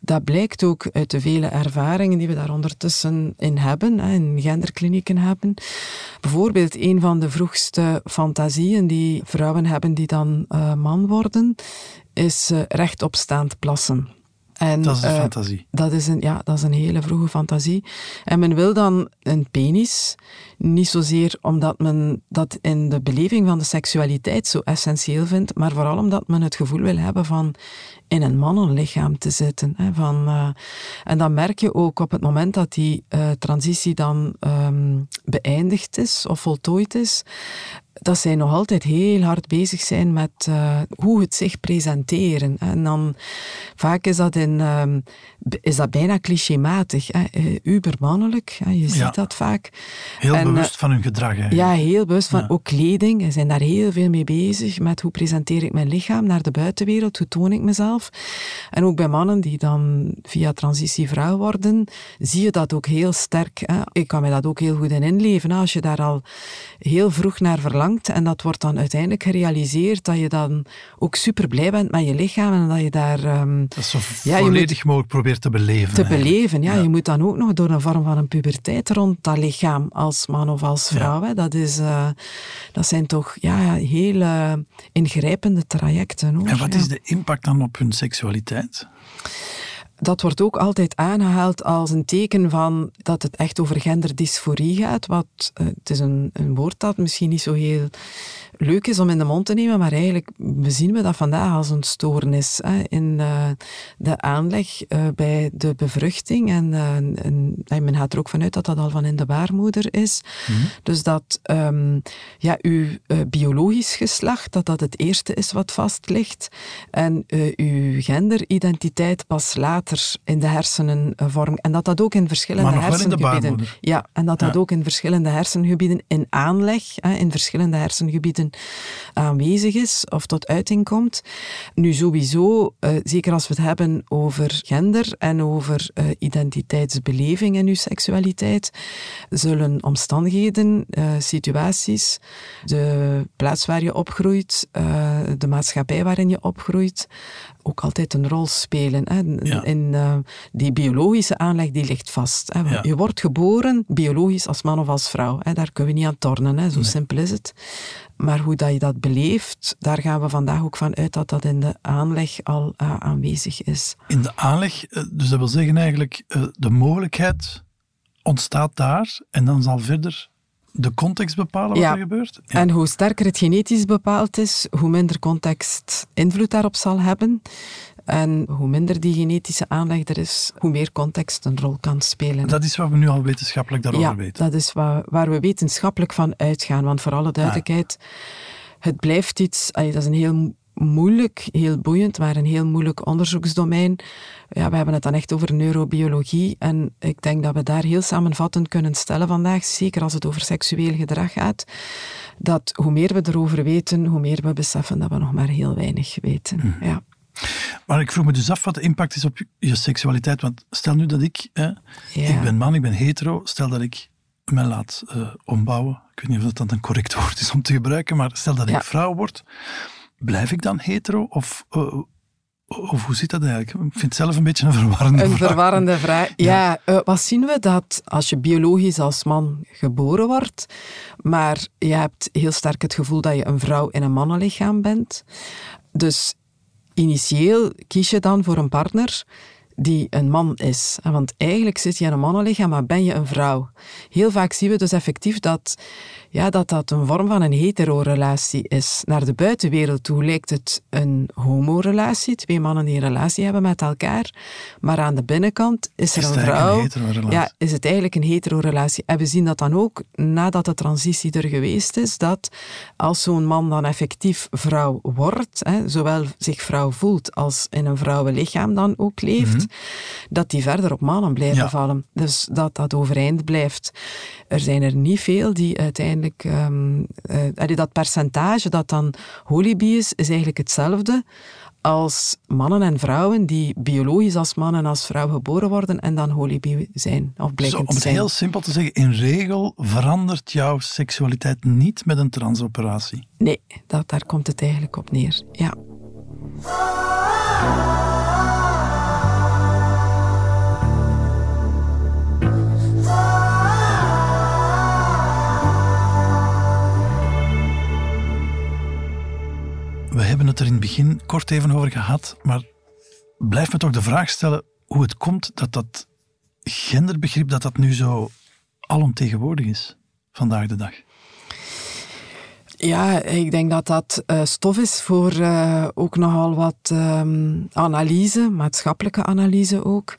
dat blijkt ook uit de vele ervaringen die we daar ondertussen in hebben, in genderklinieken hebben. Bijvoorbeeld, een van de vroegste fantasieën die vrouwen hebben die dan uh, man worden, is uh, rechtopstaand plassen. En, dat is een uh, fantasie. Dat is een, ja, dat is een hele vroege fantasie. En men wil dan een penis, niet zozeer omdat men dat in de beleving van de seksualiteit zo essentieel vindt, maar vooral omdat men het gevoel wil hebben van in een mannenlichaam te zitten. Hè, van, uh, en dan merk je ook op het moment dat die uh, transitie dan um, beëindigd is of voltooid is, dat zij nog altijd heel hard bezig zijn met uh, hoe het zich presenteren. En dan vaak is dat, in, uh, is dat bijna clichématig, uh, ubermannelijk. Je ziet ja. dat vaak. Heel en, bewust van hun gedrag. Eigenlijk. Ja, heel bewust van ja. ook kleding. Ze zijn daar heel veel mee bezig met hoe presenteer ik mijn lichaam naar de buitenwereld, hoe toon ik mezelf. En ook bij mannen die dan via transitie vrouw worden, zie je dat ook heel sterk. Hè? Ik kan me dat ook heel goed in inleven. Hè? Als je daar al heel vroeg naar verlangt, en dat wordt dan uiteindelijk gerealiseerd dat je dan ook super blij bent met je lichaam en dat je daar... Um, dat zo ja, volledig moet, mogelijk probeert te beleven. Te eigenlijk. beleven, ja. ja. Je moet dan ook nog door een vorm van een puberteit rond dat lichaam als man of als vrouw. Ja. Dat, is, uh, dat zijn toch ja, hele ingrijpende trajecten. Hoor. En wat is de impact dan op hun seksualiteit? dat wordt ook altijd aangehaald als een teken van dat het echt over genderdysforie gaat. Wat, uh, het is een, een woord dat misschien niet zo heel leuk is om in de mond te nemen, maar eigenlijk zien we dat vandaag als een stoornis hè, in uh, de aanleg uh, bij de bevruchting. En, en, en, men gaat er ook vanuit dat dat al van in de baarmoeder is. Mhm. Dus dat um, ja, uw biologisch geslacht, dat dat het eerste is wat vast ligt. En uw genderidentiteit pas later in de hersenen vormt. En dat dat ook in verschillende maar nog hersengebieden... Wel in de ja, en dat dat ja. ook in verschillende hersengebieden in aanleg, hè, in verschillende hersengebieden aanwezig is of tot uiting komt. Nu sowieso, uh, zeker als we het hebben over gender en over uh, identiteitsbeleving en uw seksualiteit, zullen omstandigheden, uh, situaties, de plaats waar je opgroeit, de maatschappij waarin je opgroeit, ook altijd een rol spelen. Hè. Ja. In, uh, die biologische aanleg die ligt vast. Hè. Ja. Je wordt geboren biologisch als man of als vrouw. Hè. Daar kunnen we niet aan tornen, hè. zo Nee. simpel is het. Maar hoe dat je dat beleeft, daar gaan we vandaag ook van uit dat dat in de aanleg al uh, aanwezig is. In de aanleg, dus dat wil zeggen eigenlijk, de mogelijkheid ontstaat daar en dan zal verder de context bepalen wat Ja. er gebeurt? En hoe sterker het genetisch bepaald is, hoe minder context invloed daarop zal hebben. En hoe minder die genetische aanleg er is, hoe meer context een rol kan spelen. Dat is wat we nu al wetenschappelijk daarover ja, weten. dat is waar, waar we wetenschappelijk van uitgaan. Want voor alle duidelijkheid, het blijft iets... allee, dat is een heel moeilijk, heel boeiend, maar een heel moeilijk onderzoeksdomein. Ja, we hebben het dan echt over neurobiologie. En ik denk dat we daar heel samenvattend kunnen stellen vandaag, zeker als het over seksueel gedrag gaat, dat hoe meer we erover weten, hoe meer we beseffen dat we nog maar heel weinig weten. Ja. Maar ik vroeg me dus af wat de impact is op je- seksualiteit. Want stel nu dat ik, hè, ik ben man, ik ben hetero, stel dat ik mij laat eh, ombouwen. Ik weet niet of dat dan een correct woord is om te gebruiken, maar stel dat ik vrouw word, blijf ik dan hetero? Of, eh, of hoe zit dat eigenlijk? Ik vind het zelf een beetje een verwarrende Een vraag. verwarrende vraag. Ja, eh, wat zien we? Dat als je biologisch als man geboren wordt, maar je hebt heel sterk het gevoel dat je een vrouw in een mannenlichaam bent. Dus initieel kies je dan voor een partner die een man is. Want eigenlijk zit je in een mannenlichaam, maar ben je een vrouw. Heel vaak zien we dus effectief dat ja, dat, dat een vorm van een hetero-relatie is. Naar de buitenwereld toe lijkt het een homo-relatie, twee mannen die een relatie hebben met elkaar. Maar aan de binnenkant is er Is een vrouw. een ja, is het eigenlijk een hetero-relatie. En we zien dat dan ook nadat de transitie er geweest is, dat als zo'n man dan effectief vrouw wordt, hè, zowel zich vrouw voelt als in een vrouwenlichaam dan ook leeft, Mhm. dat die verder op mannen blijven Ja. vallen. Dus dat dat overeind blijft. Er zijn er niet veel die uiteindelijk... ehm, eh, dat percentage dat dan holibi is, is eigenlijk hetzelfde als mannen en vrouwen die biologisch als man en als vrouw geboren worden en dan holibi zijn, of Zo, blijken om te het zijn. heel simpel te zeggen, in regel verandert jouw seksualiteit niet met een transoperatie. Nee, dat, daar komt het eigenlijk op neer. Ja. We hebben het er in het begin kort even over gehad, maar blijf me toch de vraag stellen hoe het komt dat dat genderbegrip dat dat nu zo alomtegenwoordig is vandaag de dag. Ja, ik denk dat dat eh, stof is voor eh, ook nogal wat ehm, analyse, maatschappelijke analyse ook.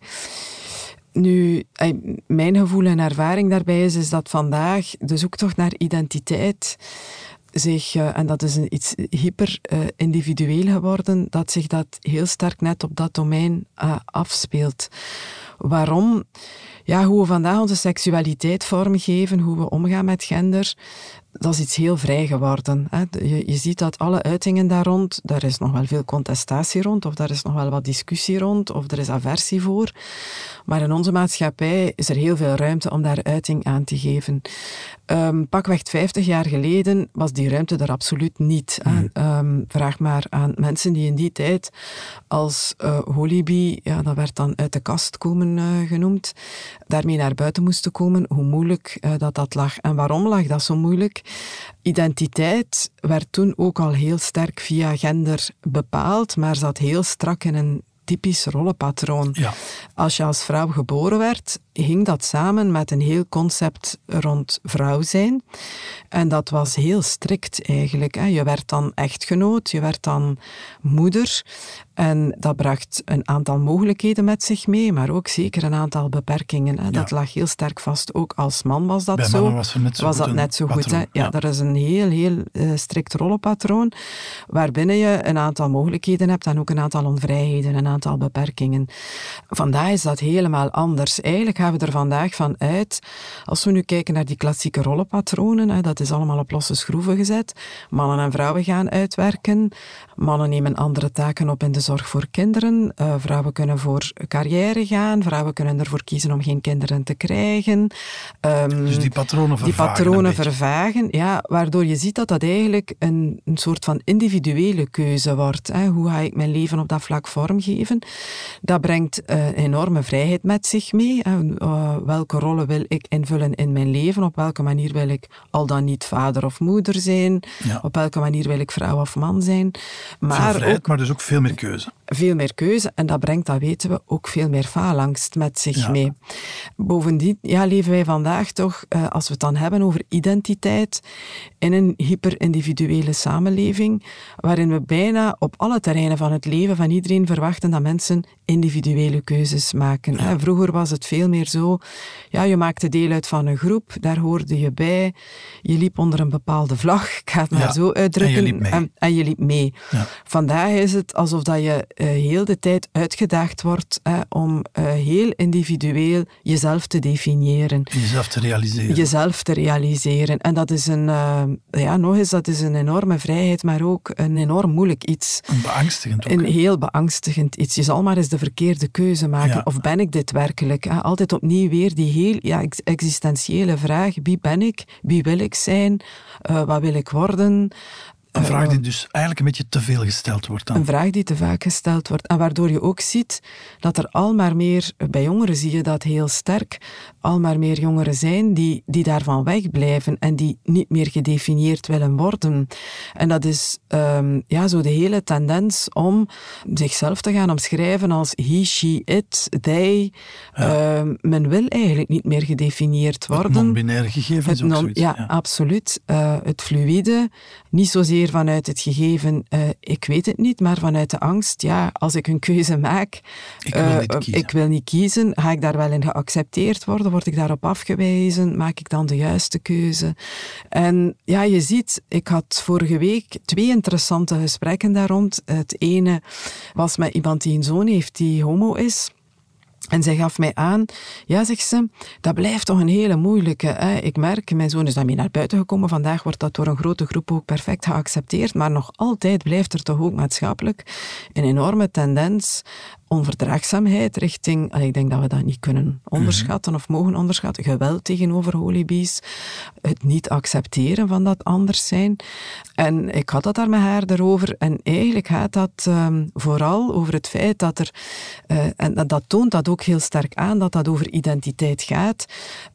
Nu, eh, mijn gevoel en ervaring daarbij is, is dat vandaag de zoektocht naar identiteit zich, eh, en dat is een, iets hyper eh, geworden, dat zich dat heel sterk net op dat domein eh, afspeelt. Waarom? Ja, hoe we vandaag onze seksualiteit vormgeven, hoe we omgaan met gender, dat is iets heel vrij geworden. Hè. Je, je ziet dat alle uitingen daar rond, daar is nog wel veel contestatie rond, of daar is nog wel wat discussie rond, of er is aversie voor. Maar in onze maatschappij is er heel veel ruimte om daar uiting aan te geven. Ehm, pakweg 50 jaar geleden was die ruimte er absoluut niet. Ehm, vraag maar aan mensen die in die tijd als eh holibi, ja, dat werd dan uit de kast komen eh, genoemd, daarmee naar buiten moesten komen, hoe moeilijk eh, dat dat lag. En waarom lag dat zo moeilijk? Identiteit werd toen ook al heel sterk via gender bepaald, maar zat heel strak in een typisch rollenpatroon. Ja. Als je als vrouw geboren werd, hing dat samen met een heel concept rond vrouw zijn. En dat was heel strikt eigenlijk. hè. Je werd dan echtgenoot, je werd dan moeder. En dat bracht een aantal mogelijkheden met zich mee, maar ook zeker een aantal beperkingen. Hè. Dat lag heel sterk vast. Ook als man was dat Bij zo. was net zo was dat net zo goed. Hè. Ja, ja. dat is een heel, heel eh, strikt rollenpatroon, waarbinnen je een aantal mogelijkheden hebt en ook een aantal onvrijheden, een aantal beperkingen. Vandaag is dat helemaal anders. Eigenlijk gaan we er vandaag van uit, als we nu kijken naar die klassieke rollenpatronen, hè, dat is allemaal op losse schroeven gezet. Mannen en vrouwen gaan uitwerken. Mannen nemen andere taken op in de zorg voor kinderen. Eh, vrouwen kunnen voor carrière gaan. Vrouwen kunnen ervoor kiezen om geen kinderen te krijgen. Ehm, Dus die patronen die vervagen een patronen vervagen, ja, waardoor je ziet dat dat eigenlijk een, een soort van individuele keuze wordt. Hè. Hoe ga ik mijn leven op dat vlak vormgeven? Dat brengt eh, enorme vrijheid met zich mee. Eh, welke rollen wil ik invullen in mijn leven? Op welke manier wil ik al dan niet vader of moeder zijn? Ja. Op welke manier wil ik vrouw of man zijn? Maar vrijheid, ook maar dus ook veel meer keuze. Veel meer keuze en dat brengt, dat weten we, ook veel meer faalangst met zich Ja. mee. Bovendien ja, leven wij vandaag toch, eh, als we het dan hebben over identiteit, in een hyper-individuele samenleving, waarin we bijna op alle terreinen van het leven van iedereen verwachten dat mensen individuele keuzes maken. Vroeger was het veel meer zo, ja, je maakte deel uit van een groep, daar hoorde je bij, je liep onder een bepaalde vlag, ik ga het maar Ja, zo uitdrukken, en je liep mee. en, en je liep mee. Ja. Vandaag is het alsof dat je eh, heel de tijd uitgedaagd wordt hè, om eh, heel individueel jezelf te definiëren. Jezelf te realiseren. Jezelf te realiseren. En dat is een, eh, ja, nog eens, dat is een enorme vrijheid, maar ook een enorm moeilijk iets. Een beangstigend ook. Een heel beangstigend iets. Je zal maar eens de verkeerde keuze maken. Ja. Of ben ik dit werkelijk? hè? Altijd opnieuw weer die heel ja, ex- existentiële vraag. Wie ben ik? Wie wil ik zijn? Wat wil ik worden? Een vraag die dus eigenlijk een beetje te veel gesteld wordt dan. een vraag die te vaak gesteld wordt. En waardoor je ook ziet dat er al maar meer, bij jongeren zie je dat heel sterk, al maar meer jongeren zijn die, die daarvan wegblijven en die niet meer gedefinieerd willen worden. En dat is ehm, ja, zo de hele tendens om zichzelf te gaan omschrijven als he, she, it, they. Ehm, men wil eigenlijk niet meer gedefinieerd worden. gegeven is Het ook non- zoiets, Ja, ja. absoluut. Eh, het fluïde, niet zozeer vanuit het gegeven, eh, ik weet het niet, maar vanuit de angst, ja, als ik een keuze maak, Ik wil eh, ik wil niet kiezen, ga ik daar wel in geaccepteerd worden, word ik daarop afgewezen, maak ik dan de juiste keuze? En ja, je ziet, ik had vorige week twee interessante gesprekken daar rond. Het ene was met iemand die een zoon heeft die homo is. En zij gaf mij aan, ja, zegt ze, dat blijft toch een hele moeilijke. Hè? Ik merk, mijn zoon is daarmee naar buiten gekomen. Vandaag wordt dat door een grote groep ook perfect geaccepteerd. Maar nog altijd blijft er toch ook maatschappelijk een enorme tendens, onverdraagzaamheid richting, allee, ik denk dat we dat niet kunnen onderschatten of mogen onderschatten, geweld tegenover holibies, het niet accepteren van dat anders zijn. En ik had dat daar met haar erover. En eigenlijk gaat dat ehm, vooral over het feit dat er, eh, en dat, dat toont dat ook heel sterk aan, dat dat over identiteit gaat.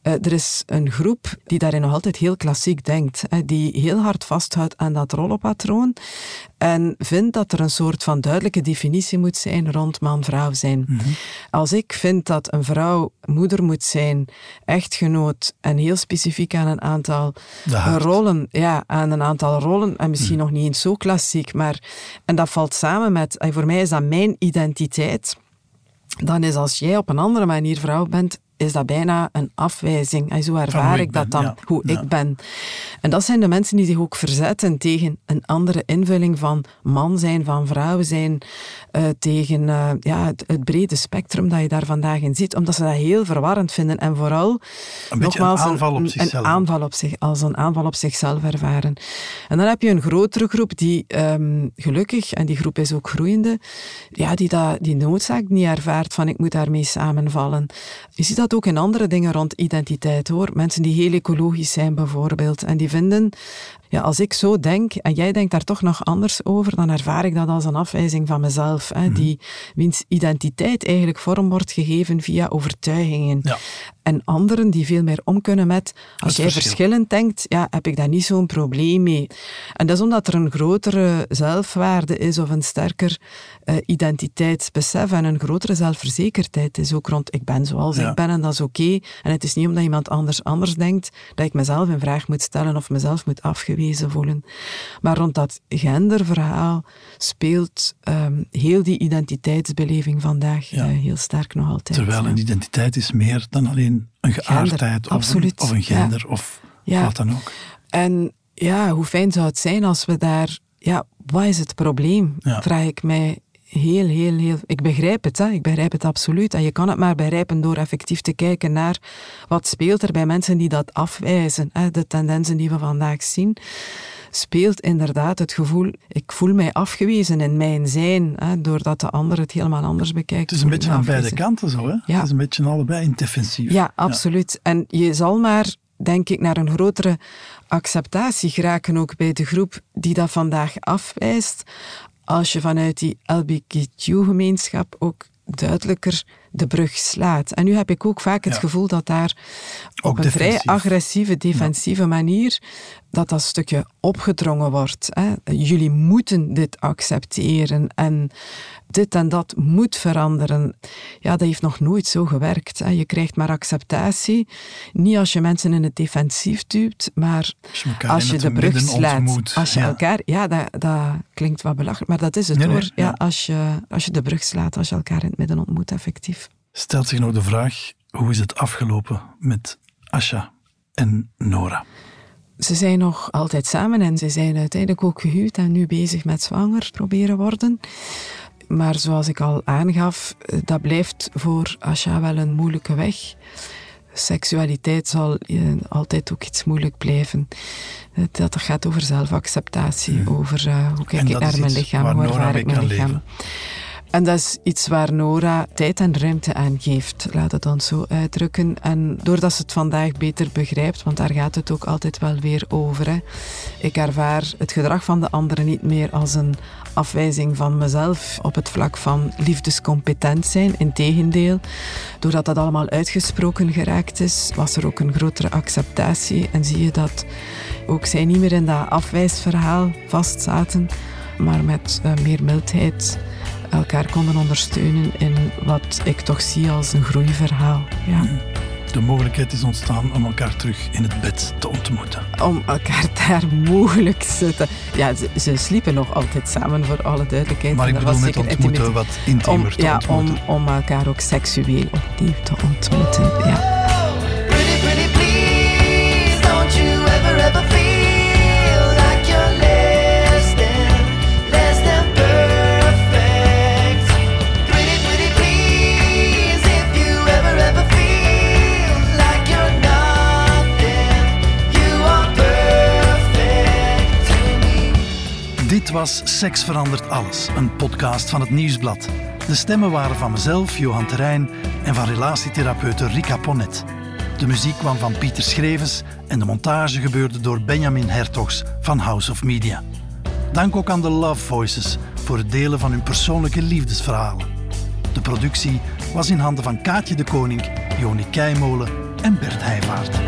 Eh, er is een groep die daarin nog altijd heel klassiek denkt, hè, die heel hard vasthoudt aan dat rollenpatroon en vindt dat er een soort van duidelijke definitie moet zijn rond man-vrouw zijn. Als ik vind dat een vrouw moeder moet zijn, echtgenoot en heel specifiek aan een aantal rollen, ja, aan een aantal rollen, en misschien nog niet eens zo klassiek, maar en dat valt samen met, en voor mij is dat mijn identiteit, dan is als jij op een andere manier vrouw bent, is dat bijna een afwijzing. En zo ervaar ik dat dan, ja. hoe Ja. ik ben. En dat zijn de mensen die zich ook verzetten tegen een andere invulling van man zijn, van vrouw zijn, eh, tegen eh, ja, het, het brede spectrum dat je daar vandaag in ziet, omdat ze dat heel verwarrend vinden. En vooral, Een beetje een nogmaals, aanval op een, zichzelf. Een aanval op zich, als een aanval op zichzelf ervaren. En dan heb je een grotere groep die ehm, gelukkig, en die groep is ook groeiende, ja, die dat, die noodzaak niet ervaart van ik moet daarmee samenvallen. Je ziet dat ook in andere dingen rond identiteit hoor. Mensen die heel ecologisch zijn bijvoorbeeld en die vinden, ja, als ik zo denk en jij denkt daar toch nog anders over, dan ervaar ik dat als een afwijzing van mezelf. Hè, die, wiens identiteit eigenlijk vorm wordt gegeven via overtuigingen. Ja. En anderen die veel meer om kunnen met, als jij verschil. verschillend denkt, ja, heb ik daar niet zo'n probleem mee. En dat is omdat er een grotere zelfwaarde is of een sterker eh, identiteitsbesef en een grotere zelfverzekerdheid is ook rond ik ben zoals Ja. ik ben en dat is oké. En het is niet omdat iemand anders anders denkt dat ik mezelf in vraag moet stellen of mezelf moet voelen. Maar rond dat genderverhaal speelt ehm, heel die identiteitsbeleving vandaag Ja. eh, heel sterk nog altijd. Terwijl een identiteit is meer dan alleen een geaardheid of, een, of een gender Ja. of Ja. wat dan ook. En ja, hoe fijn zou het zijn als we daar... Ja, wat is het probleem? Vraag ik mij heel, heel, heel... Ik begrijp het, hè. ik begrijp het absoluut. En je kan het maar begrijpen door effectief te kijken naar wat speelt er bij mensen die dat afwijzen. Hè. De tendensen die we vandaag zien speelt inderdaad het gevoel, ik voel mij afgewezen in mijn zijn, hè, doordat de ander het helemaal anders bekijkt. Het is een beetje aan beide kanten zo, hè? Ja. Het is een beetje allebei in defensief. Ja, absoluut. En je zal maar, denk ik, naar een grotere acceptatie geraken ook bij de groep die dat vandaag afwijst, als je vanuit die LBGQ-gemeenschap ook duidelijker de brug slaat. En nu heb ik ook vaak het Ja. gevoel dat daar Ook op een vrij agressieve, defensieve manier dat dat stukje opgedrongen wordt. Hè. Jullie moeten dit accepteren en dit en dat moet veranderen. Ja, dat heeft nog nooit zo gewerkt. Hè. Je krijgt maar acceptatie. Niet als je mensen in het defensief duwt, maar Als je als de brug slaat. Als je ja. elkaar, ja, dat, dat klinkt wat belachelijk, maar dat is het Nee, nee, hoor. ja, ja. Als, je, als je de brug slaat, als je elkaar in het midden ontmoet, effectief. Stelt zich nog de vraag, hoe is het afgelopen met Asha en Nora? Ze zijn nog altijd samen en ze zijn uiteindelijk ook gehuwd en nu bezig met zwanger proberen worden. Maar zoals ik al aangaf, eh, dat blijft voor Asha wel een moeilijke weg. Seksualiteit zal eh, altijd ook iets moeilijk blijven. Eh, Dat gaat over zelfacceptatie, over hoe kijk ik naar mijn lichaam, hoe ervaar ik mijn lichaam. leven. En dat is iets waar Nora tijd en ruimte aan geeft, laat het dan zo uitdrukken. En doordat ze het vandaag beter begrijpt, want daar gaat het ook altijd wel weer over. Hè. Ik ervaar het gedrag van de anderen niet meer als een afwijzing van mezelf op het vlak van liefdescompetent zijn. Integendeel, doordat dat allemaal uitgesproken geraakt is, was er ook een grotere acceptatie. En zie je dat ook zij niet meer in dat afwijsverhaal vastzaten, maar met eh, meer mildheid elkaar konden ondersteunen in wat ik toch zie als een groeiverhaal. Ja. De mogelijkheid is ontstaan om elkaar terug in het bed te ontmoeten. Om elkaar daar mogelijk te zitten. Ja, ze, ze sliepen nog altijd samen, voor alle duidelijkheid. Maar ik bedoel was met ontmoeten wat intiemer om, te ja, ontmoeten. Om, om elkaar ook seksueel opnieuw te ontmoeten. Ja. Was Seks verandert alles, een podcast van het Nieuwsblad. De stemmen waren van mezelf, Johan Terrein, en van relatietherapeute Rika Ponnet. De muziek kwam van Pieter Schrevens en de montage gebeurde door Benjamin Hertogs van House of Media. Dank ook aan de Love Voices voor het delen van hun persoonlijke liefdesverhalen. De productie was in handen van Kaatje de Koning, Joni Keimolen en Bert Heijvaart.